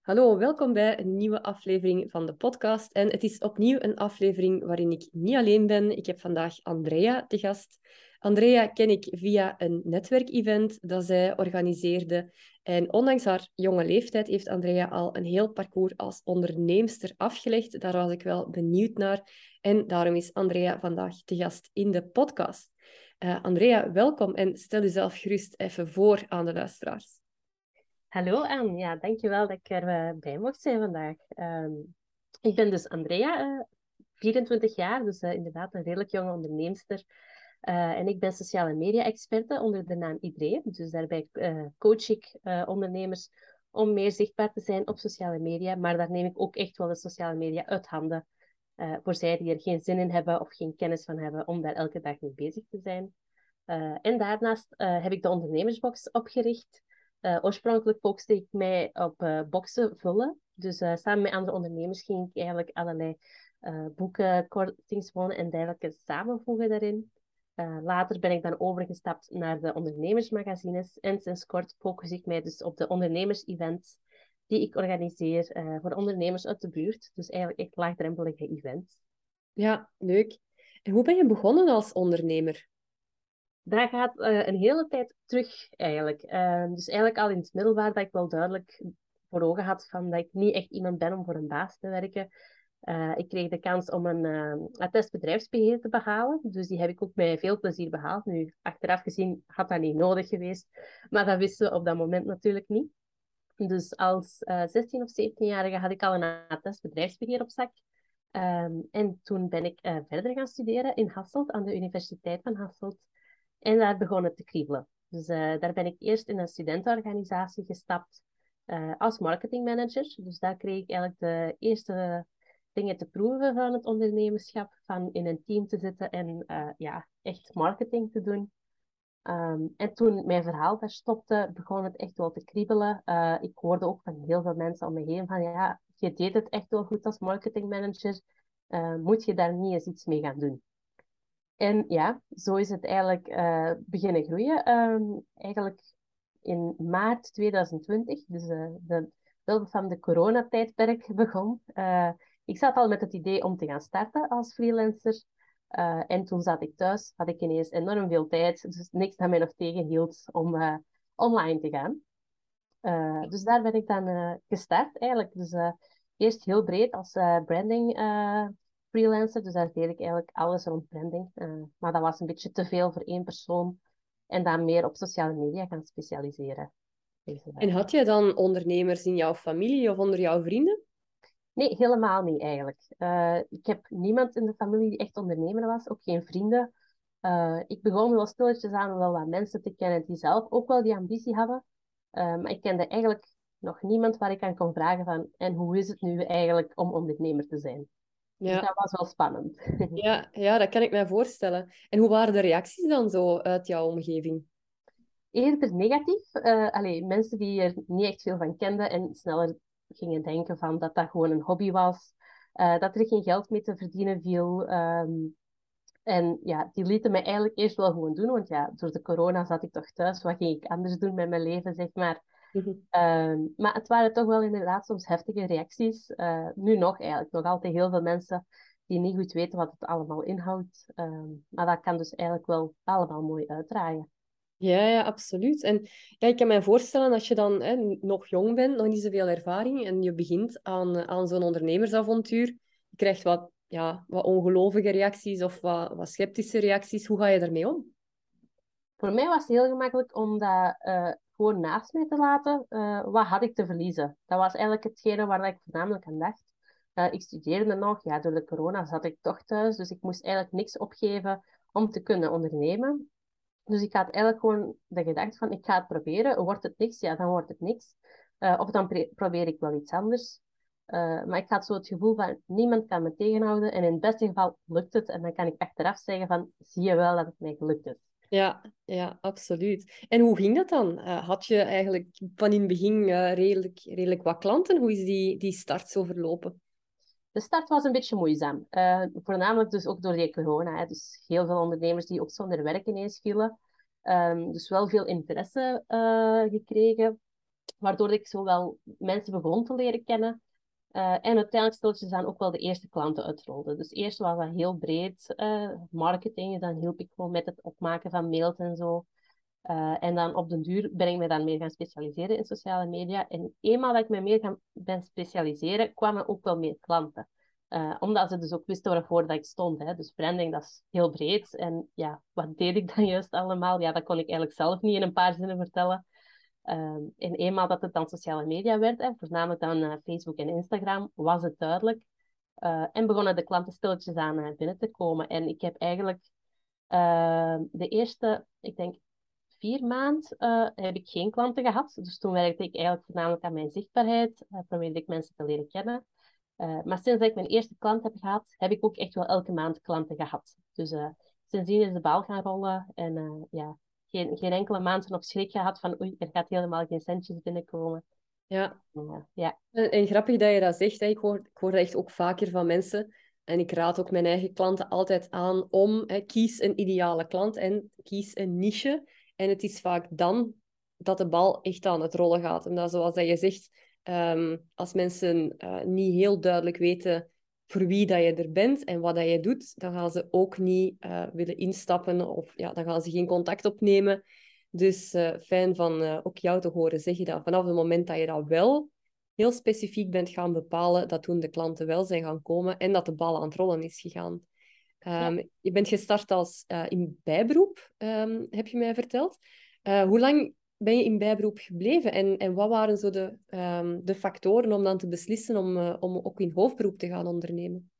Hallo, welkom bij een nieuwe aflevering van de podcast. En het is opnieuw een aflevering waarin ik niet alleen ben. Ik heb vandaag Andrea te gast. Andrea ken ik via een netwerkevent dat zij organiseerde. En ondanks haar jonge leeftijd heeft Andrea al een heel parcours als onderneemster afgelegd. Daar was ik wel benieuwd naar. En daarom is Andrea vandaag te gast in de podcast. Uh, Andrea, welkom en stel jezelf gerust even voor aan de luisteraars. Hallo Anne, ja, dankjewel dat ik erbij bij mocht zijn vandaag. Ehm, ik ben dus Andrea, uh, 24 jaar, dus uh, inderdaad een redelijk jonge onderneemster. En ik ben sociale media-experte onder de naam Idree. Dus daarbij coach ik ondernemers om meer zichtbaar te zijn op sociale media. Maar daar neem ik ook echt wel de sociale media uit handen. voor zij die er geen zin in hebben of geen kennis van hebben om daar elke dag mee bezig te zijn. en daarnaast heb ik de ondernemersbox opgericht. Uh, oorspronkelijk focuste ik mij op uh, boxen vullen. Dus uh, samen met andere ondernemers ging ik eigenlijk allerlei boeken, kortingsbonnen en dergelijke samenvoegen daarin. later ben ik dan overgestapt naar de ondernemersmagazines. En sinds kort focus ik mij dus op de ondernemers-events die ik organiseer voor ondernemers uit de buurt. Dus eigenlijk echt laagdrempelige events. Ja, leuk. En hoe ben je begonnen als ondernemer? Dat gaat uh, een hele tijd terug eigenlijk. Uh, dus eigenlijk al in het middelbaar dat ik wel duidelijk voor ogen had van dat ik niet echt iemand ben om voor een baas te werken. Uh, ik kreeg de kans om een attest bedrijfsbeheer te behalen. Dus die heb ik ook met veel plezier behaald. Nu, achteraf gezien had dat niet nodig geweest. Maar dat wisten we op dat moment natuurlijk niet. Dus als 16 of 17-jarige had ik al een attest bedrijfsbeheer op zak. Um, en toen ben ik verder gaan studeren in Hasselt, aan de Universiteit van Hasselt. En daar begon het te kriebelen. Dus uh, daar ben ik eerst in een studentenorganisatie gestapt uh, als marketingmanager. Dus daar kreeg ik eigenlijk de eerste dingen te proeven van het ondernemerschap. Van in een team te zitten en uh, ja, echt marketing te doen. Um, en toen mijn verhaal daar stopte, begon het echt wel te kriebelen. ik hoorde ook van heel veel mensen om me heen van ja, je deed het echt wel goed als marketingmanager. moet je daar niet eens iets mee gaan doen? En ja, zo is het eigenlijk uh, beginnen groeien. Um, eigenlijk in maart 2020, dus uh, de wel van de coronatijdperk begon. Uh, ik zat al met het idee om te gaan starten als freelancer. en toen zat ik thuis, had ik ineens enorm veel tijd, dus niks dat mij nog tegenhield om online te gaan. dus daar ben ik dan gestart eigenlijk. Dus eerst heel breed als branding freelancer, dus daar deed ik eigenlijk alles rond branding. Uh, maar dat was een beetje te veel voor één persoon. En dan meer op sociale media gaan specialiseren. Dus, uh, en had je dan ondernemers in jouw familie of onder jouw vrienden? Nee, helemaal niet eigenlijk. Uh, ik heb niemand in de familie die echt ondernemer was, ook geen vrienden. ik begon wel stilletjes aan wel wat mensen te kennen die zelf ook wel die ambitie hadden. maar ik kende eigenlijk nog niemand waar ik aan kon vragen van en hoe is het nu eigenlijk om ondernemer te zijn. Dus ja. dat was wel spannend. Ja, ja, dat kan ik me voorstellen. En hoe waren de reacties dan zo uit jouw omgeving? Eerder negatief. Uh, allee, mensen die er niet echt veel van kenden en sneller gingen denken van dat dat gewoon een hobby was. Uh, dat er geen geld mee te verdienen viel. Um, en ja, die lieten mij eigenlijk eerst wel gewoon doen. Want ja, door de corona zat ik toch thuis. Wat ging ik anders doen met mijn leven, zeg maar. Ehm, maar het waren toch wel inderdaad soms heftige reacties. Uh, nu nog eigenlijk, nog altijd heel veel mensen die niet goed weten wat het allemaal inhoudt. Ehm, maar dat kan dus eigenlijk wel allemaal mooi uitdraaien. Ja, ja, absoluut. En ja, ik kan me voorstellen, als je dan hè, nog jong bent, nog niet zoveel ervaring, en je begint aan, aan zo'n ondernemersavontuur, je krijgt wat, ja, wat ongelovige reacties of wat, wat sceptische reacties. Hoe ga je daarmee om? Voor mij was het heel gemakkelijk omdat uh, gewoon naast mij te laten, uh, wat had ik te verliezen? Dat was eigenlijk hetgene waar ik voornamelijk aan dacht. Uh, ik studeerde nog, ja, door de corona zat ik toch thuis, dus ik moest eigenlijk niks opgeven om te kunnen ondernemen. Dus ik had eigenlijk gewoon de gedachte van, ik ga het proberen. Wordt het niks? Ja, dan wordt het niks. Uh, of dan probeer ik wel iets anders. maar ik had zo het gevoel van, niemand kan me tegenhouden. En in het beste geval lukt het. En dan kan ik achteraf zeggen van, zie je wel dat het mij gelukt is. Ja, ja, absoluut. En hoe ging dat dan? Uh, had je eigenlijk van in het begin uh, redelijk, redelijk wat klanten? Hoe is die, die start zo verlopen? De start was een beetje moeizaam. Uh, voornamelijk dus ook door die corona. Hè. Dus heel veel ondernemers die ook zonder werk ineens vielen. Um, dus wel veel interesse gekregen. waardoor ik zo wel mensen begon te leren kennen. Uh, en uiteindelijk stilletjes aan ook wel de eerste klanten uitrolde. Dus eerst was dat heel breed uh, marketing. Dan hielp ik gewoon met het opmaken van mails en zo. Uh, en dan op den duur ben ik me dan meer gaan specialiseren in sociale media. En eenmaal dat ik me meer ben specialiseren, kwamen ook wel meer klanten. omdat ze dus ook wisten waarvoor dat ik stond. Hè. Dus branding, dat is heel breed. En ja, wat deed ik dan juist allemaal? Ja, dat kon ik eigenlijk zelf niet in een paar zinnen vertellen. En eenmaal dat het dan sociale media werd, voornamelijk dan uh, Facebook en Instagram, was het duidelijk. Uh, en begonnen de klanten stilletjes aan uh, binnen te komen. En ik heb eigenlijk ehm, de eerste, ik denk vier maanden, heb ik geen klanten gehad. Dus toen werkte ik eigenlijk voornamelijk aan mijn zichtbaarheid. probeerde ik mensen te leren kennen. maar sinds ik mijn eerste klant heb gehad, heb ik ook echt wel elke maand klanten gehad. Dus sindsdien is de bal gaan rollen. En ja, geen, geen enkele maand nog schrik gehad van oei, er gaat helemaal geen centjes binnenkomen. Ja. ja. En, en, grappig dat je dat zegt. Hè. Ik, hoor, ik hoor dat echt ook vaker van mensen. En ik raad ook mijn eigen klanten altijd aan om, hè, kies een ideale klant en kies een niche. En het is vaak dan dat de bal echt aan het rollen gaat. Omdat zoals dat je zegt, um, als mensen uh, niet heel duidelijk weten voor wie dat je er bent en wat dat je doet, dan gaan ze ook niet uh, willen instappen of ja, dan gaan ze geen contact opnemen. Dus uh, fijn van uh, ook jou te horen zeggen dat vanaf het moment dat je dat wel heel specifiek bent gaan bepalen, dat toen de klanten wel zijn gaan komen en dat de bal aan het rollen is gegaan. Um, ja. Je bent gestart als in bijberoep, um, heb je mij verteld. hoe lang ben je in bijberoep gebleven? En, en wat waren zo de, um, de factoren om dan te beslissen om, uh, om ook in hoofdberoep te gaan ondernemen?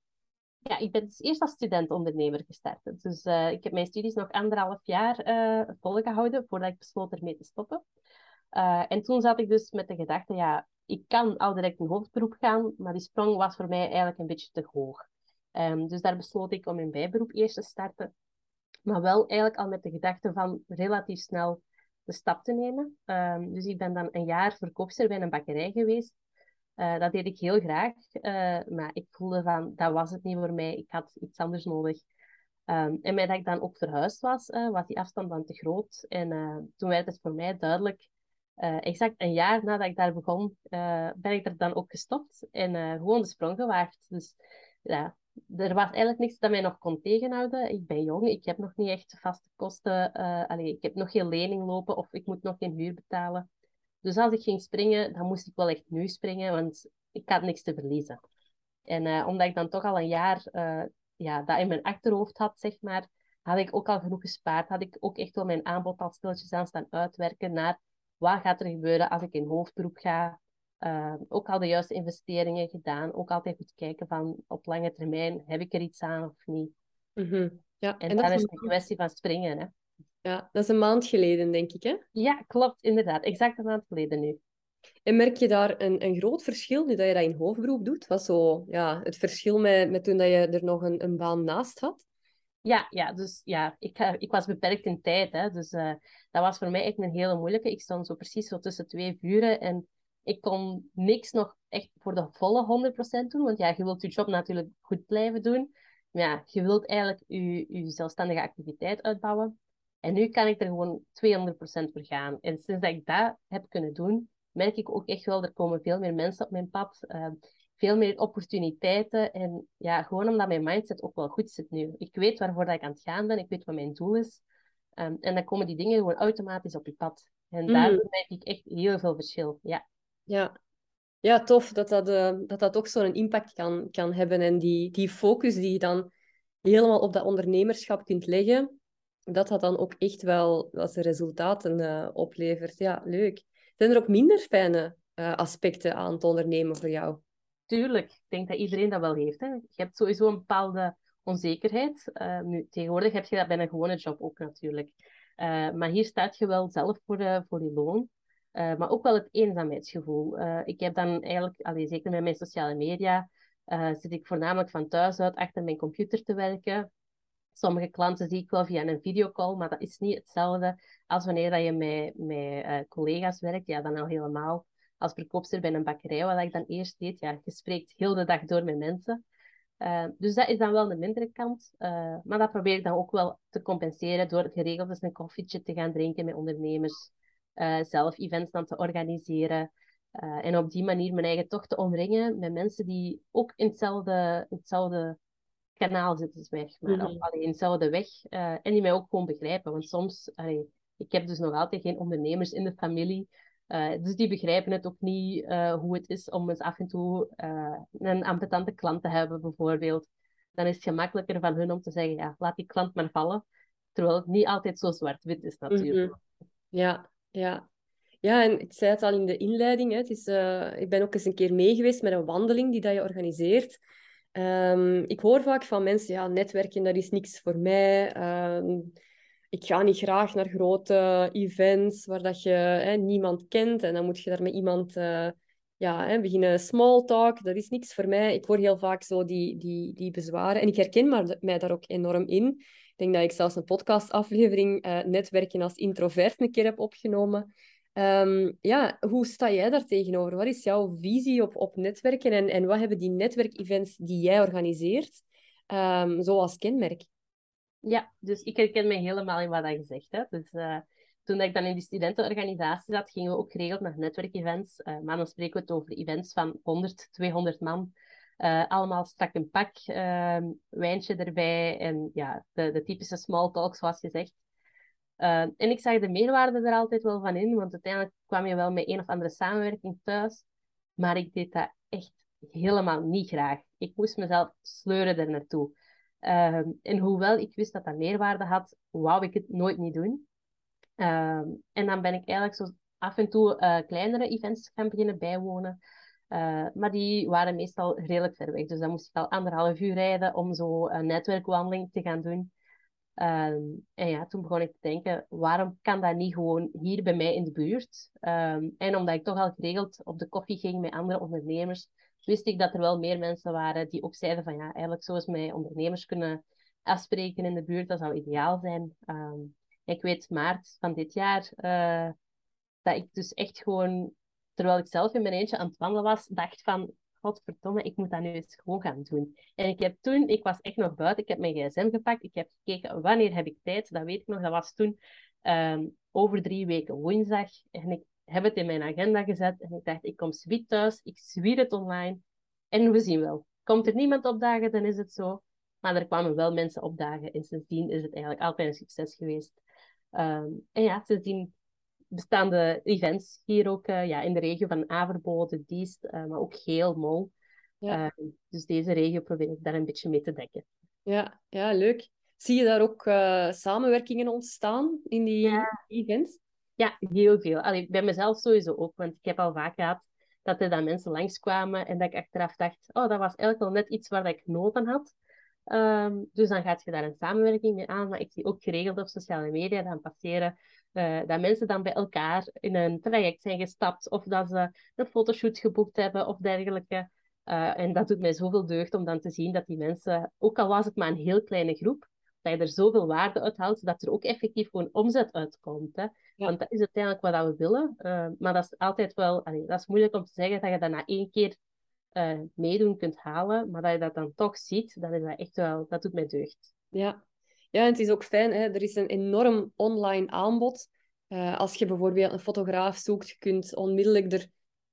Ja, ik ben dus eerst als student-ondernemer gestart. Dus uh, ik heb mijn studies nog anderhalf jaar uh, volgehouden voordat ik besloot ermee te stoppen. en toen zat ik dus met de gedachte, ja, ik kan al direct in hoofdberoep gaan, maar die sprong was voor mij eigenlijk een beetje te hoog. Um, dus daar besloot ik om in bijberoep eerst te starten. Maar wel eigenlijk al met de gedachte van relatief snel de stap te nemen. Um, dus ik ben dan een jaar verkoopster bij een bakkerij geweest. Uh, dat deed ik heel graag, uh, maar ik voelde van, dat was het niet voor mij. Ik had iets anders nodig. Um, en met dat ik dan ook verhuisd was, uh, was die afstand dan te groot. En toen werd het voor mij duidelijk, exact een jaar nadat ik daar begon, ben ik er dan ook gestopt en gewoon de sprong gewaagd. Dus ja, er was eigenlijk niks dat mij nog kon tegenhouden. Ik ben jong, ik heb nog niet echt vaste kosten. Uh, ik heb nog geen lening lopen of ik moet nog geen huur betalen. Dus als ik ging springen, dan moest ik wel echt nu springen, want ik had niks te verliezen. En uh, omdat ik dan toch al een jaar uh, ja, dat in mijn achterhoofd had, zeg maar, had ik ook al genoeg gespaard. Had ik ook echt wel mijn aanbod al stilletjes aan staan uitwerken naar wat gaat er gebeuren als ik in hoofdberoep ga. Uh, ook al de juiste investeringen gedaan. Ook altijd goed kijken van op lange termijn, heb ik er iets aan of niet? Mm -hmm. ja, en, en dan is het een kwestie van springen. Hè? Ja, dat is een maand geleden, denk ik, hè? Ja, klopt, inderdaad. Exact een maand geleden nu. En merk je daar een, een groot verschil nu dat je dat in hoofdberoep doet? Wat zo, ja, het verschil met, met toen dat je er nog een, een baan naast had? Ja, ja, dus ja, ik, ik was beperkt in tijd. Hè, dus uh, dat was voor mij echt een hele moeilijke. Ik stond zo precies zo tussen twee vuren en ik kon niks nog echt voor de volle 100% doen. Want ja, je wilt je job natuurlijk goed blijven doen. Maar ja, je wilt eigenlijk je, je zelfstandige activiteit uitbouwen. En nu kan ik er gewoon 200% voor gaan. En sinds dat ik dat heb kunnen doen, merk ik ook echt wel, er komen veel meer mensen op mijn pad. Uh, veel meer opportuniteiten. En ja, gewoon omdat mijn mindset ook wel goed zit nu. Ik weet waarvoor dat ik aan het gaan ben. Ik weet wat mijn doel is. Um, en dan komen die dingen gewoon automatisch op je pad. En mm. daar merk ik echt heel veel verschil. Ja. Ja, ja tof dat dat, uh, dat, dat ook zo'n impact kan, kan hebben. En die, die focus die je dan helemaal op dat ondernemerschap kunt leggen, dat dat dan ook echt wel als resultaten uh, oplevert. Ja, leuk. Zijn er ook minder fijne uh, aspecten aan het ondernemen voor jou? Tuurlijk. Ik denk dat iedereen dat wel heeft. Hè. Je hebt sowieso een bepaalde onzekerheid. Nu, tegenwoordig heb je dat bij een gewone job ook natuurlijk. maar hier staat je wel zelf voor, voor je loon. Uh, maar ook wel het eenzaamheidsgevoel. Uh, ik heb dan eigenlijk, allee, zeker met mijn sociale media, uh, zit ik voornamelijk van thuis uit achter mijn computer te werken. Sommige klanten zie ik wel via een videocall, maar dat is niet hetzelfde als wanneer dat je met, met collega's werkt. Ja, dan al helemaal als verkoopster bij een bakkerij, wat ik dan eerst deed. Ja, je spreekt heel de dag door met mensen. dus dat is dan wel de mindere kant. maar dat probeer ik dan ook wel te compenseren door geregeld eens een koffietje te gaan drinken met ondernemers. Zelf events dan te organiseren. en op die manier mijn eigen toch te omringen met mensen die ook in hetzelfde, hetzelfde kanaal zitten, zeg maar. Mm Of alleen hetzelfde weg. en die mij ook gewoon begrijpen. Want soms, allee, ik heb dus nog altijd geen ondernemers in de familie. Uh, dus die begrijpen het ook niet hoe het is om eens af en toe een ambetante klant te hebben, bijvoorbeeld. Dan is het gemakkelijker van hun om te zeggen, ja, laat die klant maar vallen. Terwijl het niet altijd zo zwart-wit is, natuurlijk. Mm -hmm. Ja, ja. Ja, en ik zei het al in de inleiding. Hè, het is, ik ben ook eens een keer mee geweest met een wandeling die dat je organiseert. Um, ik hoor vaak van mensen, ja, netwerken, dat is niks voor mij. Um, ik ga niet graag naar grote events waar dat je hè, niemand kent en dan moet je daar met iemand uh, ja, hè, beginnen small talk. Dat is niks voor mij. Ik hoor heel vaak zo die, die, die bezwaren en ik herken maar, mij daar ook enorm in. Denk dat ik zelfs een podcastaflevering uh, Netwerken als introvert een keer heb opgenomen. Um, ja, hoe sta jij daar tegenover? Wat is jouw visie op, op netwerken en, en wat hebben die netwerkevents die jij organiseert um, zo als kenmerk? Ja, dus ik herken me helemaal in wat je zegt. Hè. Dus, uh, toen ik dan in die studentenorganisatie zat, gingen we ook geregeld naar netwerkevents. Uh, maar dan spreken we het over events van 100, 200 man. Uh, allemaal strak een pak, ehm, wijntje erbij en ja, de, de typische small talk, zoals je zegt. en ik zag de meerwaarde er altijd wel van in, want uiteindelijk kwam je wel met een of andere samenwerking thuis. Maar ik deed dat echt helemaal niet graag. Ik moest mezelf sleuren er naartoe. Ehm, en hoewel ik wist dat dat meerwaarde had, wou ik het nooit niet doen. Ehm, en dan ben ik eigenlijk zo af en toe uh, kleinere events gaan beginnen bijwonen. Uh, maar die waren meestal redelijk ver weg. Dus dan moest ik al anderhalf uur rijden om zo een netwerkwandeling te gaan doen. Ehm, en ja, toen begon ik te denken, waarom kan dat niet gewoon hier bij mij in de buurt? en omdat ik toch al geregeld op de koffie ging met andere ondernemers, wist ik dat er wel meer mensen waren die ook zeiden van ja, eigenlijk zo eens met ondernemers kunnen afspreken in de buurt, dat zou ideaal zijn. Ehm, ik weet maart van dit jaar uh, dat ik dus echt gewoon, terwijl ik zelf in mijn eentje aan het wandelen was, dacht van godverdomme, ik moet dat nu eens gewoon gaan doen. En ik heb toen, ik was echt nog buiten, ik heb mijn gsm gepakt, ik heb gekeken wanneer heb ik tijd, dat weet ik nog, dat was toen um, over drie weken woensdag. En ik heb het in mijn agenda gezet en ik dacht, ik kom zwiet thuis, ik zwier het online en we zien wel. Komt er niemand opdagen, dan is het zo. Maar er kwamen wel mensen opdagen en sindsdien is het eigenlijk altijd een succes geweest. Um, en ja, sindsdien bestaan de events hier ook uh, ja, in de regio van Averbode, Diest, uh, maar ook Geel, Mol. Ja. Uh, dus deze regio probeer ik daar een beetje mee te dekken. Ja, ja leuk. Zie je daar ook eh, samenwerkingen ontstaan in die ja. events? Ja, heel veel. Allee, bij mezelf sowieso ook, want ik heb al vaak gehad dat er dan mensen langskwamen en dat ik achteraf dacht, oh, dat was eigenlijk wel net iets waar ik nood aan had. Um, dus dan gaat je daar een samenwerking mee aan. Maar ik zie ook geregeld op sociale media dan passeren uh, dat mensen dan bij elkaar in een traject zijn gestapt of dat ze een fotoshoot geboekt hebben of dergelijke. Uh, en dat doet mij zoveel deugd om dan te zien dat die mensen, ook al was het maar een heel kleine groep, dat je er zoveel waarde uit haalt, dat er ook effectief gewoon omzet uitkomt. Hè. Want dat is uiteindelijk wat we willen. Uh, maar dat is altijd wel, allee, dat is moeilijk om te zeggen dat je dat na één keer meedoen kunt halen, maar dat je dat dan toch ziet, dat is dat echt wel, dat doet mij deugd. Ja, ja het is ook fijn, hè? er is een enorm online aanbod. Uh, als je bijvoorbeeld een fotograaf zoekt, je kunt onmiddellijk er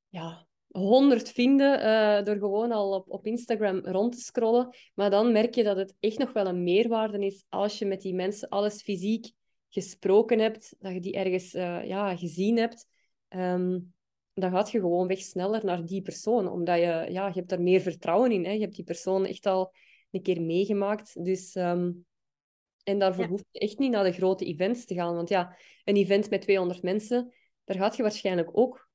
ja, honderd vinden uh, door gewoon al op, op Instagram rond te scrollen. Maar dan merk je dat het echt nog wel een meerwaarde is als je met die mensen alles fysiek gesproken hebt, dat je die ergens uh, ja, gezien hebt. Um, dan gaat je gewoon weg sneller naar die persoon. Omdat je, ja, je hebt er meer vertrouwen in. Hè? Je hebt die persoon echt al een keer meegemaakt. Dus, um, en daarvoor ja. hoef je echt niet naar de grote events te gaan. Want ja, een event met 200 mensen, daar gaat je waarschijnlijk ook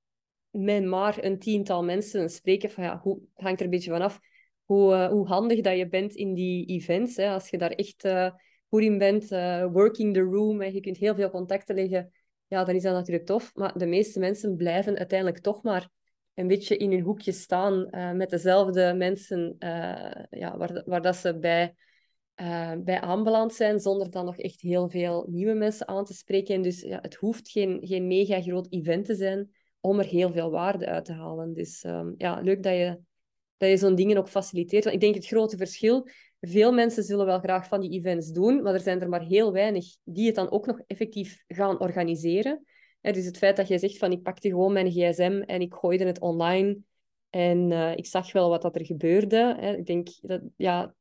met maar een tiental mensen spreken van ja, hoe, hangt er een beetje vanaf hoe, uh, hoe handig dat je bent in die events. Hè. Als je daar echt uh, goed in bent, uh, working the room, en je kunt heel veel contacten leggen, ja, dan is dat natuurlijk tof. Maar de meeste mensen blijven uiteindelijk toch maar een beetje in hun hoekje staan met dezelfde mensen ja, waar, waar dat ze bij, bij aanbeland zijn, zonder dan nog echt heel veel nieuwe mensen aan te spreken. En dus ja, het hoeft geen, geen mega groot event te zijn om er heel veel waarde uit te halen. Dus um, ja, leuk dat je, dat je zo'n dingen ook faciliteert. Want ik denk het grote verschil, veel mensen zullen wel graag van die events doen, maar er zijn er maar heel weinig die het dan ook nog effectief gaan organiseren. dus het feit dat jij zegt van ik pakte gewoon mijn gsm en ik gooide het online en eh, ik zag wel wat dat er gebeurde. Hè. Ik denk dat ja,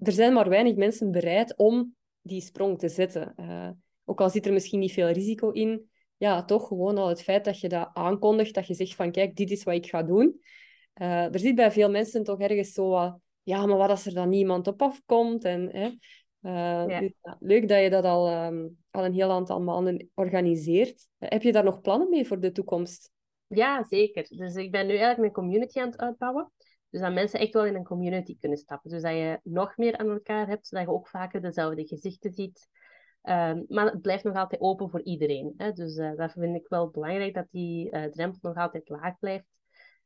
er zijn maar weinig mensen bereid om die sprong te zetten. Uh, ook al zit er misschien niet veel risico in, ja, toch gewoon al het feit dat je dat aankondigt, dat je zegt van kijk, dit is wat ik ga doen. Uh, er zit bij veel mensen toch ergens zo wat, ja, maar wat als er dan niemand op afkomt? En, hè, uh, dus, ja, leuk dat je dat al, um, al een heel aantal maanden organiseert. heb je daar nog plannen mee voor de toekomst? Ja, zeker. Dus ik ben nu eigenlijk mijn community aan het uitbouwen. Dus dat mensen echt wel in een community kunnen stappen. Dus dat je nog meer aan elkaar hebt, zodat je ook vaker dezelfde gezichten ziet. Um, maar het blijft nog altijd open voor iedereen. Hè? Dus uh, dat vind ik wel belangrijk, dat die uh, drempel nog altijd laag blijft.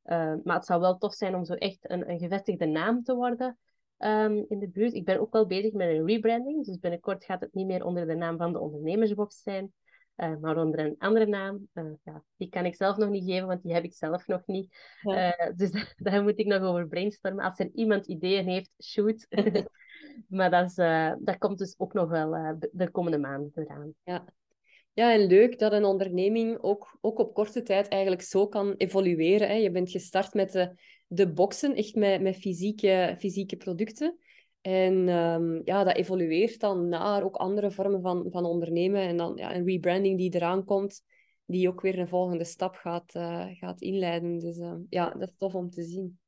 Uh, maar het zou wel tof zijn om zo echt een, een gevestigde naam te worden um, in de buurt. Ik ben ook wel bezig met een rebranding. Dus binnenkort gaat het niet meer onder de naam van de ondernemersbox zijn. Uh, maar onder een andere naam. Uh, ja, die kan ik zelf nog niet geven, want die heb ik zelf nog niet. Uh, dus daar moet ik nog over brainstormen. Als er iemand ideeën heeft, shoot. maar dat, is, dat komt dus ook nog wel de komende maanden eraan. Ja. ja, en leuk dat een onderneming ook, ook op korte tijd eigenlijk zo kan evolueren. Hè. Je bent gestart met de, de boxen, echt met, met fysieke, fysieke producten. En um, ja, dat evolueert dan naar ook andere vormen van, van ondernemen. En dan ja, een rebranding die eraan komt, die ook weer een volgende stap gaat, uh, gaat inleiden. Dus uh, ja, dat is tof om te zien.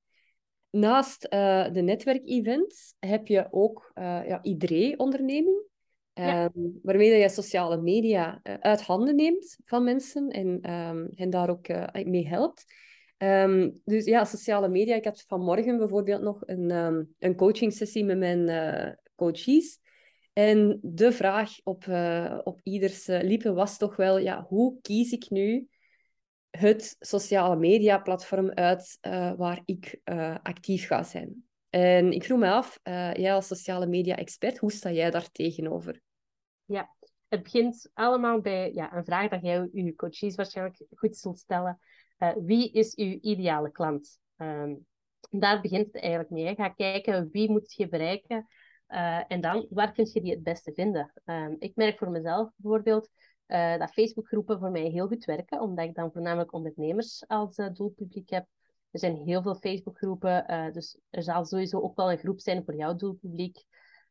Naast uh, de netwerkevents heb je ook ja, IDRE-onderneming. Ja. Um, waarmee je sociale media uit handen neemt van mensen en um, hen daar ook mee helpt. Um, dus ja, sociale media. Ik had vanmorgen bijvoorbeeld nog een, um, een coaching sessie met mijn uh, coaches. En de vraag op, uh, op ieders uh, lippen was toch wel, ja, hoe kies ik nu het sociale media platform uit waar ik actief ga zijn? En ik vroeg me af, jij als sociale media expert, hoe sta jij daar tegenover? Ja, het begint allemaal bij ja, een vraag dat jij je coaches waarschijnlijk goed zult stellen. Uh, wie is uw ideale klant? Um, daar begint het eigenlijk mee. Ga kijken wie moet je bereiken uh, en dan waar kun je die het beste vinden. Um, ik merk voor mezelf bijvoorbeeld uh, dat Facebookgroepen voor mij heel goed werken, omdat ik dan voornamelijk ondernemers als doelpubliek heb. Er zijn heel veel Facebookgroepen, dus er zal sowieso ook wel een groep zijn voor jouw doelpubliek.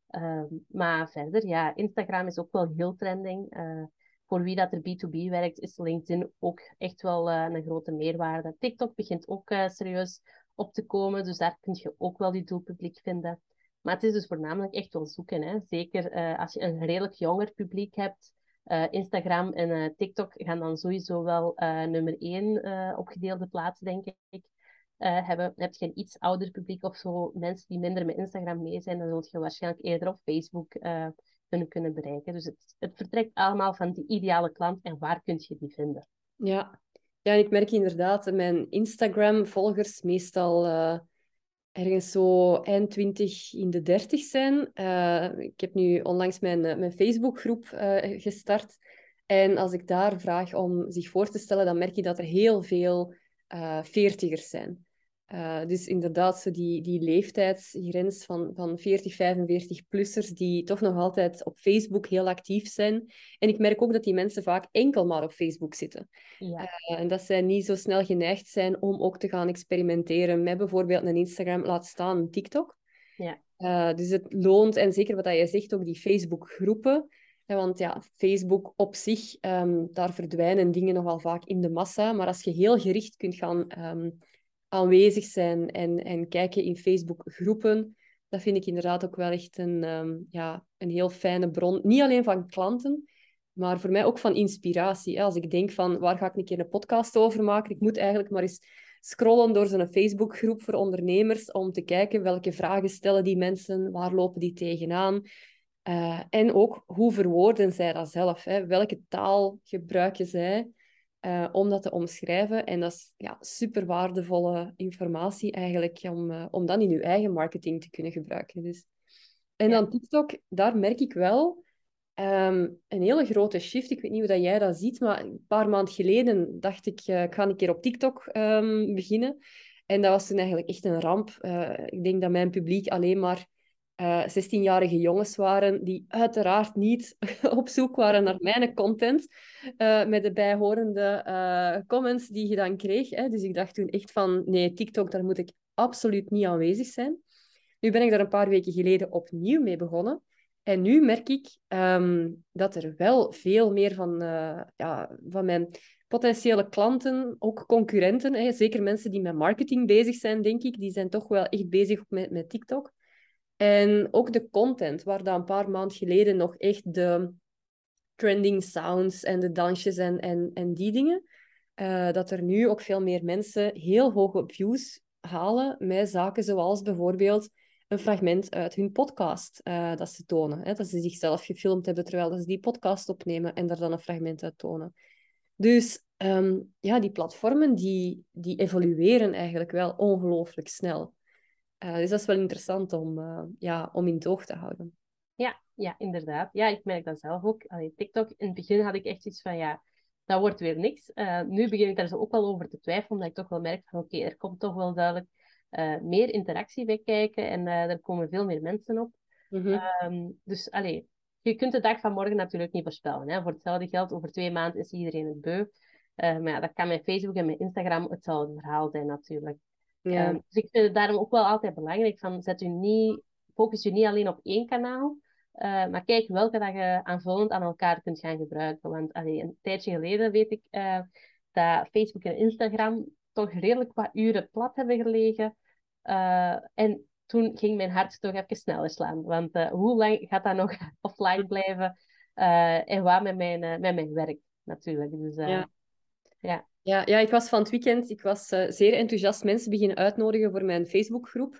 Um, maar verder, ja, Instagram is ook wel heel trending voor wie dat er B2B werkt, is LinkedIn ook echt wel uh, een grote meerwaarde. TikTok begint ook uh, serieus op te komen, dus daar kun je ook wel die doelpubliek vinden. Maar het is dus voornamelijk echt wel zoeken. Hè? Zeker uh, als je een redelijk jonger publiek hebt. Instagram en TikTok gaan dan sowieso wel nummer één opgedeelde plaats, denk ik. hebben. Heb je een iets ouder publiek of zo, mensen die minder met Instagram mee zijn, dan zul je waarschijnlijk eerder op Facebook kunnen, kunnen bereiken. Dus het, het vertrekt allemaal van die ideale klant en waar kun je die vinden. Ja, ja ik merk inderdaad mijn Instagram-volgers meestal uh, ergens zo eind 20 in de 30 zijn. Uh, ik heb nu onlangs mijn, eh, mijn Facebookgroep uh, gestart. En als ik daar vraag om zich voor te stellen, dan merk je dat er heel veel veertigers zijn. Uh, dus inderdaad, zo die, die leeftijdsgrens van, van 40, 45-plussers die toch nog altijd op Facebook heel actief zijn. En ik merk ook dat die mensen vaak enkel maar op Facebook zitten. Ja. Uh, en dat zij niet zo snel geneigd zijn om ook te gaan experimenteren met bijvoorbeeld een Instagram, laat staan een TikTok. Ja. Uh, dus het loont, en zeker wat je zegt, ook die Facebook-groepen. Want ja, Facebook op zich, um, daar verdwijnen dingen nogal vaak in de massa. Maar als je heel gericht kunt gaan... Um, aanwezig zijn en, en kijken in Facebook-groepen. Dat vind ik inderdaad ook wel echt een, um, ja, een heel fijne bron. Niet alleen van klanten, maar voor mij ook van inspiratie. Als ik denk van, waar ga ik een keer een podcast over maken? Ik moet eigenlijk maar eens scrollen door zo'n Facebookgroep voor ondernemers om te kijken welke vragen stellen die mensen, waar lopen die tegenaan. Uh, en ook hoe verwoorden zij dat zelf? Hè? Welke taal gebruiken zij? Uh, om dat te omschrijven. En dat is ja, super waardevolle informatie eigenlijk om, uh, om dan in je eigen marketing te kunnen gebruiken. Dus. En dan TikTok, daar merk ik wel um, een hele grote shift. Ik weet niet hoe dat jij dat ziet, maar een paar maanden geleden dacht ik, uh, ik ga een keer op TikTok um, beginnen. En dat was toen eigenlijk echt een ramp. ik denk dat mijn publiek alleen maar 16-jarige jongens waren die uiteraard niet op zoek waren naar mijn content, met de bijhorende comments die je dan kreeg. Hè. Dus ik dacht toen echt van, nee, TikTok, daar moet ik absoluut niet aanwezig zijn. Nu ben ik daar een paar weken geleden opnieuw mee begonnen. En nu merk ik ehm, dat er wel veel meer van, ja, van mijn potentiële klanten, ook concurrenten, hè, zeker mensen die met marketing bezig zijn, denk ik, die zijn toch wel echt bezig met TikTok. En ook de content, waar dan een paar maanden geleden nog echt de trending sounds en de dansjes en, en, en die dingen, uh, dat er nu ook veel meer mensen heel hoge views halen met zaken zoals bijvoorbeeld een fragment uit hun podcast uh, dat ze tonen. Hè? Dat ze zichzelf gefilmd hebben terwijl ze die podcast opnemen en daar dan een fragment uit tonen. Dus um, ja, die platformen die, die evolueren eigenlijk wel ongelooflijk snel. Uh, dus dat is wel interessant om, uh, ja, om in het oog te houden. Ja, ja, inderdaad. Ja, ik merk dat zelf ook. Allee, TikTok, in het begin had ik echt iets van, ja, dat wordt weer niks. Uh, nu begin ik daar zo ook wel over te twijfelen, omdat ik toch wel merk van, oké, okay, er komt toch wel duidelijk meer interactie bij kijken en er komen veel meer mensen op. Mm -hmm. um, dus allee, je kunt de dag van morgen natuurlijk niet voorspellen. Hè. Voor hetzelfde geld, over twee maanden is iedereen het beu. Maar ja, dat kan met Facebook en met Instagram hetzelfde verhaal zijn natuurlijk. Ja. Um, dus ik vind het daarom ook wel altijd belangrijk van zet u niet, focus je niet alleen op één kanaal, uh, maar kijk welke dat je aanvullend aan elkaar kunt gaan gebruiken. Want allee, een tijdje geleden weet ik uh, dat Facebook en Instagram toch redelijk wat uren plat hebben gelegen. Uh, en toen ging mijn hart toch even sneller slaan. Want hoe lang gaat dat nog offline blijven? En wat met mijn, met mijn werk natuurlijk. Dus, ja. Ja. Ja, ja, ik was van het weekend ik was, zeer enthousiast mensen beginnen uitnodigen voor mijn Facebookgroep.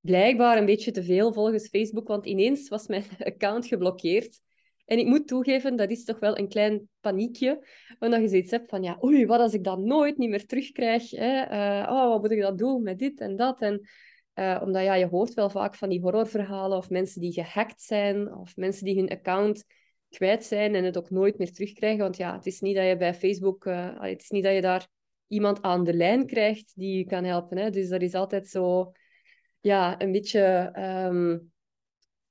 Blijkbaar een beetje te veel volgens Facebook, want ineens was mijn account geblokkeerd. En ik moet toegeven, dat is toch wel een klein paniekje. Omdat je zoiets hebt van, ja, oei, wat als ik dat nooit niet meer terugkrijg? Hè? Uh, oh, wat moet ik dat doen met dit en dat? En, uh, omdat ja, je hoort wel vaak van die horrorverhalen of mensen die gehackt zijn of mensen die hun account kwijt zijn en het ook nooit meer terugkrijgen. Want ja, het is niet dat je bij Facebook, uh, het is niet dat je daar iemand aan de lijn krijgt die je kan helpen. Hè? Dus dat is altijd zo, ja, een beetje... Um,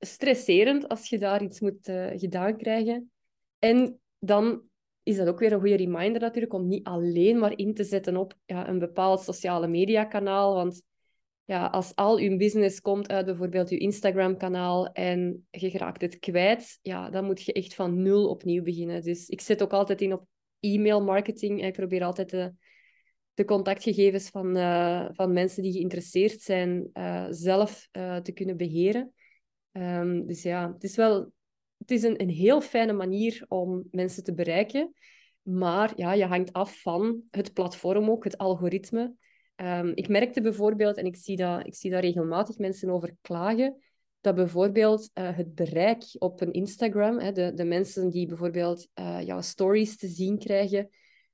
stresserend als je daar iets moet uh, gedaan krijgen. En dan is dat ook weer een goede reminder natuurlijk om niet alleen maar in te zetten op ja, een bepaald sociale mediakanaal. Want ja, als al je business komt uit bijvoorbeeld je Instagram-kanaal en je raakt het kwijt, ja, dan moet je echt van nul opnieuw beginnen. Dus ik zet ook altijd in op e-mail marketing. Ik probeer altijd de, de contactgegevens van, uh, van mensen die geïnteresseerd zijn uh, zelf uh, te kunnen beheren. Um, dus ja, het is wel het is een, een heel fijne manier om mensen te bereiken. Maar ja, je hangt af van het platform ook, het algoritme. Um, ik merkte bijvoorbeeld, en ik zie, dat, ik zie daar regelmatig mensen over klagen, dat bijvoorbeeld uh, het bereik op een Instagram, hè, de, de mensen die bijvoorbeeld uh, jouw stories te zien krijgen,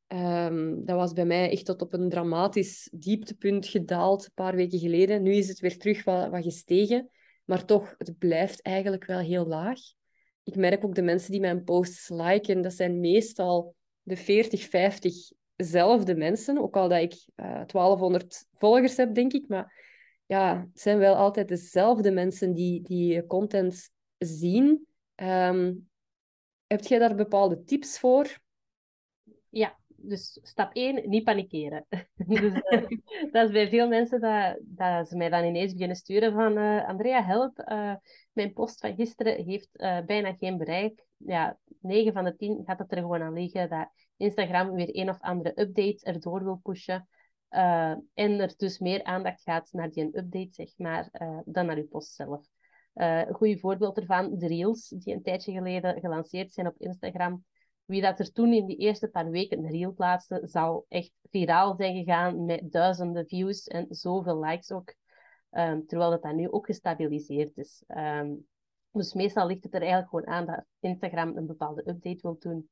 um, dat was bij mij echt tot op een dramatisch dieptepunt gedaald een paar weken geleden. Nu is het weer terug wat, wat gestegen. Maar toch, het blijft eigenlijk wel heel laag. Ik merk ook de mensen die mijn posts liken, dat zijn meestal de 40, 50 zelfde mensen. Ook al dat ik uh, eh, 1200 volgers heb, denk ik. Maar ja, het zijn wel altijd dezelfde mensen die, die content zien. Um, heb jij daar bepaalde tips voor? Ja, dus stap 1, niet panikeren. dus, uh, dat is bij veel mensen dat, ze mij dan ineens beginnen sturen van uh, Andrea, help, mijn post van gisteren heeft bijna geen bereik. Ja, 9 van de 10 gaat het er gewoon aan liggen dat Instagram weer een of andere update erdoor wil pushen. en er dus meer aandacht gaat naar die update, zeg maar, dan naar uw post zelf. een goed voorbeeld ervan, de Reels, die een tijdje geleden gelanceerd zijn op Instagram wie dat er toen in die eerste paar weken een reel plaatste, zou echt viraal zijn gegaan met duizenden views en zoveel likes ook. Um, terwijl dat, dat nu ook gestabiliseerd is. Um, dus meestal ligt het er eigenlijk gewoon aan dat Instagram een bepaalde update wil doen.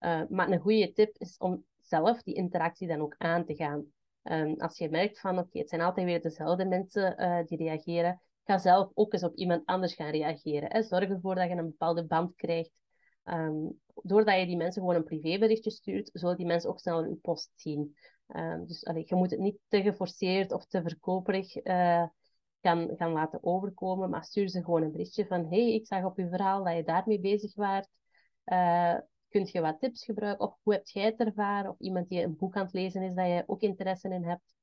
Uh, maar een goede tip is om zelf die interactie dan ook aan te gaan. Um, als je merkt van, oké, het zijn altijd weer dezelfde mensen uh, die reageren, ga zelf ook eens op iemand anders gaan reageren. Zorg ervoor dat je een bepaalde band krijgt Um, doordat je die mensen gewoon een privéberichtje stuurt, zullen die mensen ook snel een post zien. Um, dus allee, je moet het niet te geforceerd of te verkoperig uh, kan gaan laten overkomen. Maar stuur ze gewoon een berichtje van hey, ik zag op je verhaal dat je daarmee bezig. Uh, kunt je wat tips gebruiken? Of hoe heb jij het ervaren? Of iemand die een boek aan het lezen is dat je ook interesse in hebt.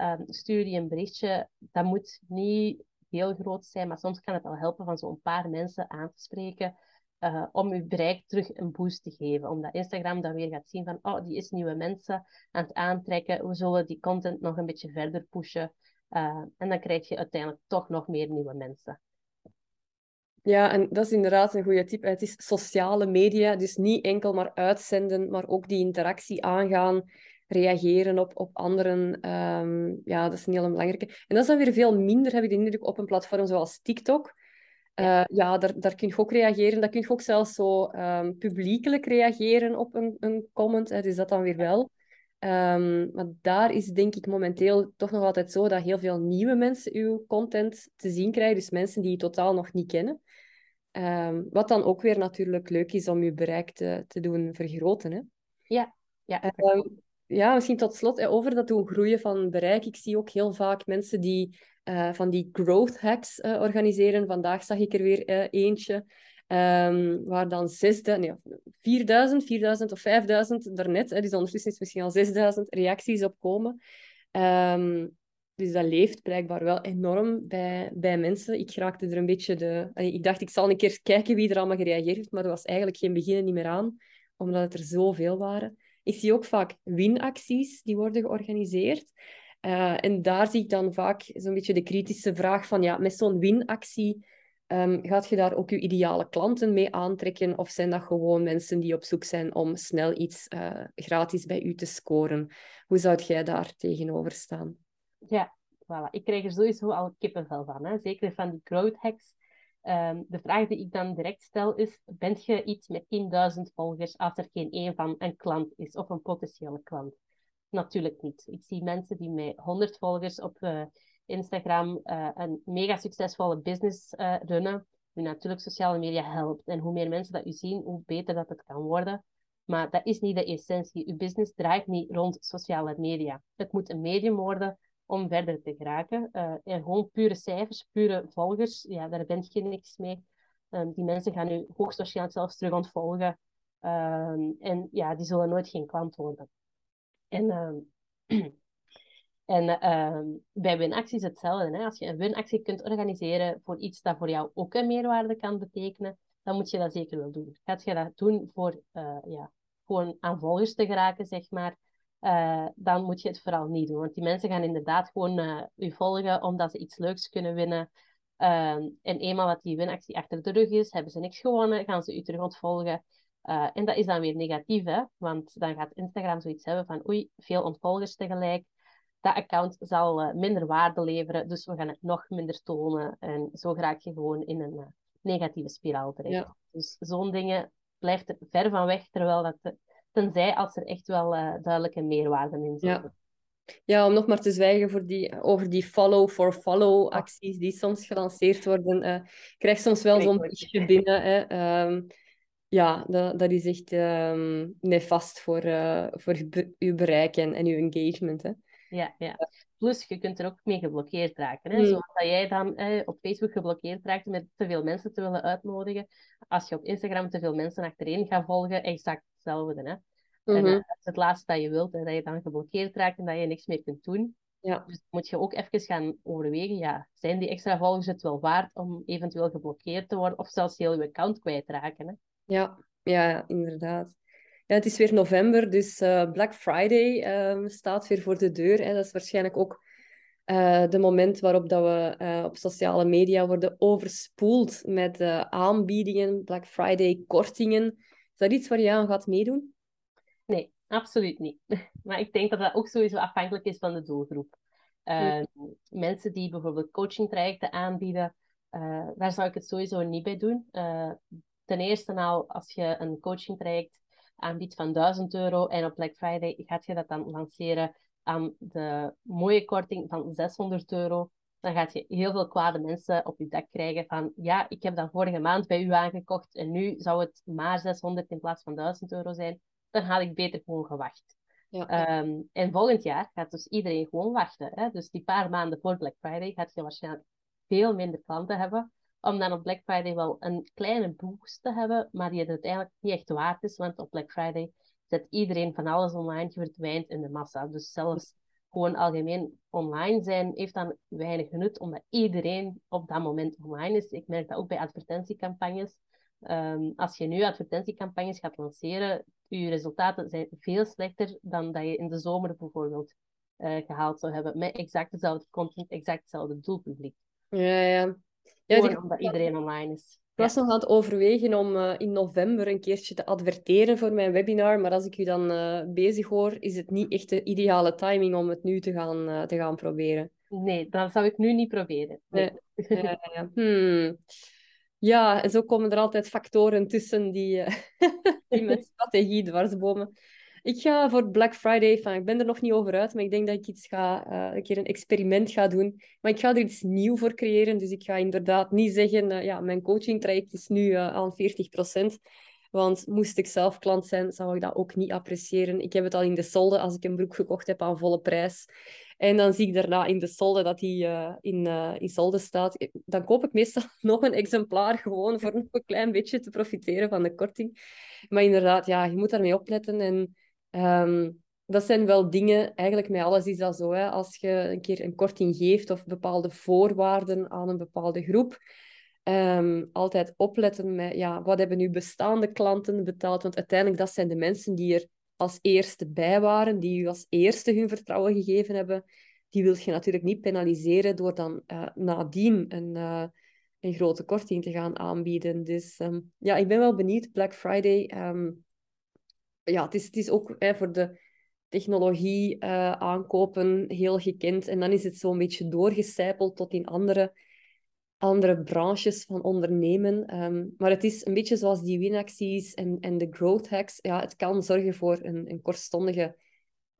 Um, stuur die een berichtje. Dat moet niet heel groot zijn, maar soms kan het al helpen van zo'n paar mensen aan te spreken. Uh, om je bereik terug een boost te geven. Omdat Instagram dan weer gaat zien van, oh, die is nieuwe mensen aan het aantrekken. We zullen die content nog een beetje verder pushen. Uh, en dan krijg je uiteindelijk toch nog meer nieuwe mensen. Ja, en dat is inderdaad een goede tip. Het is sociale media, dus niet enkel maar uitzenden, maar ook die interactie aangaan, reageren op, op anderen. Um, ja, dat is een hele belangrijke. En dat is dan weer veel minder, heb ik de indruk, op een platform zoals TikTok. Uh, ja, daar, daar kun je ook reageren. Daar kun je ook zelfs zo um, publiekelijk reageren op een, een comment. Hè, dus dat dan weer wel. Um, maar daar is denk ik momenteel toch nog altijd zo dat heel veel nieuwe mensen uw content te zien krijgen. Dus mensen die je totaal nog niet kennen. Um, wat dan ook weer natuurlijk leuk is om je bereik te, te doen vergroten. Hè? Ja, ja. ja, misschien tot slot over dat doen groeien van bereik. Ik zie ook heel vaak mensen die uh, van die growth hacks uh, organiseren. Vandaag zag ik er weer uh, eentje. Um, waar dan 6000, nee, 4000, 4000 of 5000 daarnet, hè, dus ondertussen is misschien al 6000 reacties op komen. Um, dus dat leeft blijkbaar wel enorm bij, bij mensen. Ik raakte er een beetje de... Ik dacht, ik zal een keer kijken wie er allemaal gereageerd heeft, maar er was eigenlijk geen begin niet meer aan, omdat het er zoveel waren. Ik zie ook vaak winacties die worden georganiseerd. Uh, en daar zie ik dan vaak zo'n beetje de kritische vraag van, ja, met zo'n winactie, um, gaat je daar ook je ideale klanten mee aantrekken? Of zijn dat gewoon mensen die op zoek zijn om snel iets uh, gratis bij u te scoren? Hoe zou jij daar tegenover staan? Ja, voilà. Ik krijg er sowieso al kippenvel van. Hè? Zeker van die growth hacks. Um, de vraag die ik dan direct stel is, bent je iets met 10.000 volgers als er geen één van een klant is of een potentiële klant? Natuurlijk niet. Ik zie mensen die met 100 volgers op uh, Instagram uh, een mega succesvolle business uh, runnen. Nu natuurlijk sociale media helpt. En hoe meer mensen dat u zien, hoe beter dat het kan worden. Maar dat is niet de essentie. Uw business draait niet rond sociale media. Het moet een medium worden om verder te geraken. Uh, en gewoon pure cijfers, pure volgers, ja, daar ben je niks mee. Um, die mensen gaan u hoogstwaarschijnlijk zelfs terug ontvolgen. Um, en ja, die zullen nooit geen klant worden. En, um, en bij winacties is hetzelfde. Hè? Als je een winactie kunt organiseren voor iets dat voor jou ook een meerwaarde kan betekenen, dan moet je dat zeker wel doen. Gaat je dat doen voor, uh, ja, gewoon aan volgers te geraken, zeg maar, uh, dan moet je het vooral niet doen. Want die mensen gaan inderdaad gewoon uh, u volgen omdat ze iets leuks kunnen winnen. Uh, en eenmaal dat die winactie achter de rug is, hebben ze niks gewonnen, gaan ze u terug ontvolgen. Uh, en dat is dan weer negatief, hè? want dan gaat Instagram zoiets hebben van oei, veel ontvolgers tegelijk. Dat account zal minder waarde leveren, dus we gaan het nog minder tonen. En zo raak je gewoon in een negatieve spiraal terecht. Ja. Dus zo'n dingen blijft er ver van weg, terwijl dat Tenzij als er echt wel uh, duidelijke meerwaarden in zitten. Ja. Ja, om nog maar te zwijgen voor die, over die follow-for-follow acties die soms gelanceerd worden. Uh, krijg soms wel zo'n berichtje binnen. Hè. Um, ja, dat, dat is echt um, nefast voor, uh, voor uw bereik en, en uw engagement. Hè. Ja, ja. Plus, je kunt er ook mee geblokkeerd raken. Hè? Mm. Zoals dat jij dan eh, op Facebook geblokkeerd raakt met te veel mensen te willen uitnodigen. Als je op Instagram te veel mensen achtereen gaat volgen, exact hetzelfde. Hè? En uh, dat is het laatste dat je wilt, dat je dan geblokkeerd raakt en dat je niks meer kunt doen. Ja. Dus moet je ook even gaan overwegen, ja, zijn die extra volgers het wel waard om eventueel geblokkeerd te worden of zelfs heel je account kwijtraken? Hè? Ja, ja, inderdaad. Ja, het is weer november, dus uh, Black Friday uh, staat weer voor de deur. Hè. Dat is waarschijnlijk ook uh, de moment waarop dat we uh, op sociale media worden overspoeld met aanbiedingen, Black Friday kortingen. Is dat iets waar je aan gaat meedoen? Nee, absoluut niet. Maar ik denk dat dat ook sowieso afhankelijk is van de doelgroep. Ehm, mensen die bijvoorbeeld coachingtrajecten aanbieden, daar zou ik het sowieso niet bij doen. ten eerste al, als je een coachingtraject aanbiedt van 1000 euro en op Black Friday gaat je dat dan lanceren aan de mooie korting van 600 euro, dan gaat je heel veel kwade mensen op je dak krijgen van ja, ik heb dat vorige maand bij u aangekocht en nu zou het maar 600 in plaats van 1000 euro zijn. Dan had ik beter gewoon gewacht. Ja. Ehm, en volgend jaar gaat dus iedereen gewoon wachten. Hè? Dus die paar maanden voor Black Friday gaat je waarschijnlijk veel minder klanten hebben. Om dan op Black Friday wel een kleine boost te hebben, maar die het uiteindelijk niet echt waard is. Want op Black Friday zet iedereen van alles online, je verdwijnt in de massa. Dus zelfs gewoon algemeen online zijn heeft dan weinig genut, omdat iedereen op dat moment online is. Ik merk dat ook bij advertentiecampagnes. Um, als je nu advertentiecampagnes gaat lanceren, je resultaten zijn veel slechter dan dat je in de zomer bijvoorbeeld uh, gehaald zou hebben. Met exact dezelfde content, exact hetzelfde doelpubliek. Ja, ja. Ja die... omdat iedereen online is. Ik was nog aan het overwegen om uh, in november een keertje te adverteren voor mijn webinar, maar als ik u dan uh, bezig hoor, is het niet echt de ideale timing om het nu te gaan, uh, te gaan proberen. Nee, dat zou ik nu niet proberen. Nee. nee. Hmm. ja, en zo komen er altijd factoren tussen die, die met strategie dwarsbomen. Ik ga voor Black Friday, van, ik ben er nog niet over uit, maar ik denk dat ik iets ga, uh, een keer een experiment ga doen. Maar ik ga er iets nieuws voor creëren. Dus ik ga inderdaad niet zeggen, uh, ja, mijn coaching traject is nu uh, aan 40%. Want moest ik zelf klant zijn, zou ik dat ook niet appreciëren. Ik heb het al in de solde als ik een broek gekocht heb aan volle prijs. En dan zie ik daarna in de solde dat die uh, in, uh, in solde staat. Dan koop ik meestal nog een exemplaar gewoon voor nog een klein beetje te profiteren van de korting. Maar inderdaad, ja, je moet daarmee opletten. En Um, dat zijn wel dingen, eigenlijk met alles is dat zo. Hè? Als je een keer een korting geeft of bepaalde voorwaarden aan een bepaalde groep, um, altijd opletten met ja, wat hebben nu bestaande klanten betaald. Want uiteindelijk, dat zijn de mensen die er als eerste bij waren, die u als eerste hun vertrouwen gegeven hebben. Die wil je natuurlijk niet penaliseren door dan uh, nadien een, uh, een grote korting te gaan aanbieden. Dus um, ja, ik ben wel benieuwd. Black Friday ja, het is, het is ook hè, voor de technologie uh, aankopen heel gekend. En dan is het zo'n beetje doorgecijpeld tot in andere, andere branches van ondernemen. Um, maar het is een beetje zoals die winacties en, en de growth hacks. Ja, het kan zorgen voor een, een kortstondige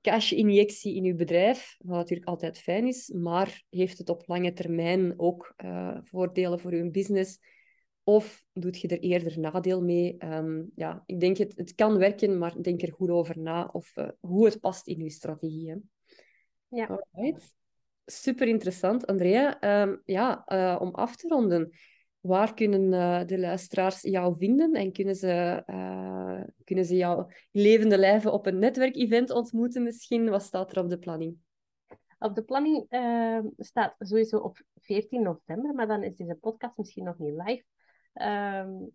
cash-injectie in uw bedrijf, wat natuurlijk altijd fijn is, maar heeft het op lange termijn ook uh, voordelen voor uw business of doet je er eerder nadeel mee? Um, ja, ik denk het, het kan werken, maar denk er goed over na of uh, hoe het past in je strategie. Hè. Ja. Alright. Super interessant, Andrea. Um, ja, uh, om af te ronden, waar kunnen uh, de luisteraars jou vinden en kunnen ze, kunnen ze jou levende lijven op een netwerkevent ontmoeten misschien? Wat staat er op de planning? Op de planning staat sowieso op 14 november, maar dan is deze podcast misschien nog niet live. Um,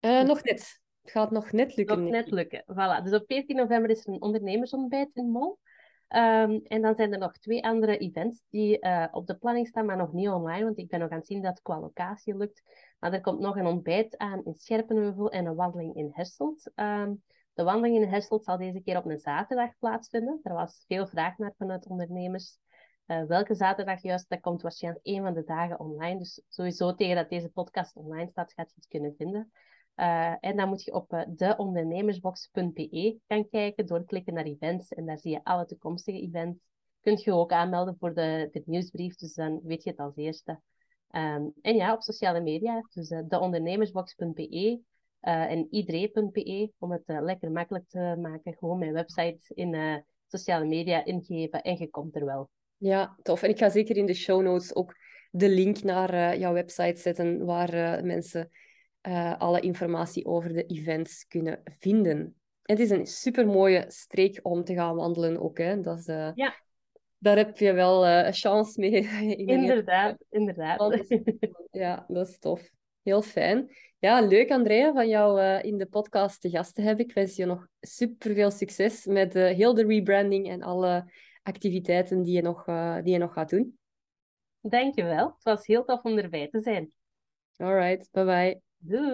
uh, nog net. Het gaat nog net lukken. Nog net lukken, voilà. Dus op 14 november is er een ondernemersontbijt in Mol. Um, en dan zijn er nog twee andere events die uh, op de planning staan, maar nog niet online, want ik ben nog aan het zien dat het qua locatie lukt. Maar er komt nog een ontbijt aan in Scherpenheuvel en een wandeling in Herselt. Um, de wandeling in Herselt zal deze keer op een zaterdag plaatsvinden. Er was veel vraag naar vanuit ondernemers. Uh, welke zaterdag juist, dat komt waarschijnlijk één van de dagen online. Dus sowieso tegen dat deze podcast online staat, gaat je het kunnen vinden. Uh, en dan moet je op uh, deondernemersbox.be gaan kijken, doorklikken naar events. En daar zie je alle toekomstige events. Kunt je ook aanmelden voor de, de nieuwsbrief, dus dan weet je het als eerste. Um, en ja, op sociale media, dus deondernemersbox.be en idre.be, om het lekker makkelijk te maken. Gewoon mijn website in sociale media ingeven en je komt er wel. Ja, tof. En ik ga zeker in de show notes ook de link naar uh, jouw website zetten, waar uh, mensen uh, alle informatie over de events kunnen vinden. Het is een super mooie streek om te gaan wandelen ook. Hè. Dat is, ja. Daar heb je wel een chance mee. In inderdaad, inderdaad. Ja, dat is tof. Heel fijn. Ja, leuk Andrea van jou in de podcast te gast te hebben. Ik wens je nog super veel succes met heel de rebranding en alle activiteiten die je nog, uh, die je nog gaat doen. Dankjewel. Het was heel tof om erbij te zijn. Alright, bye bye. Doei.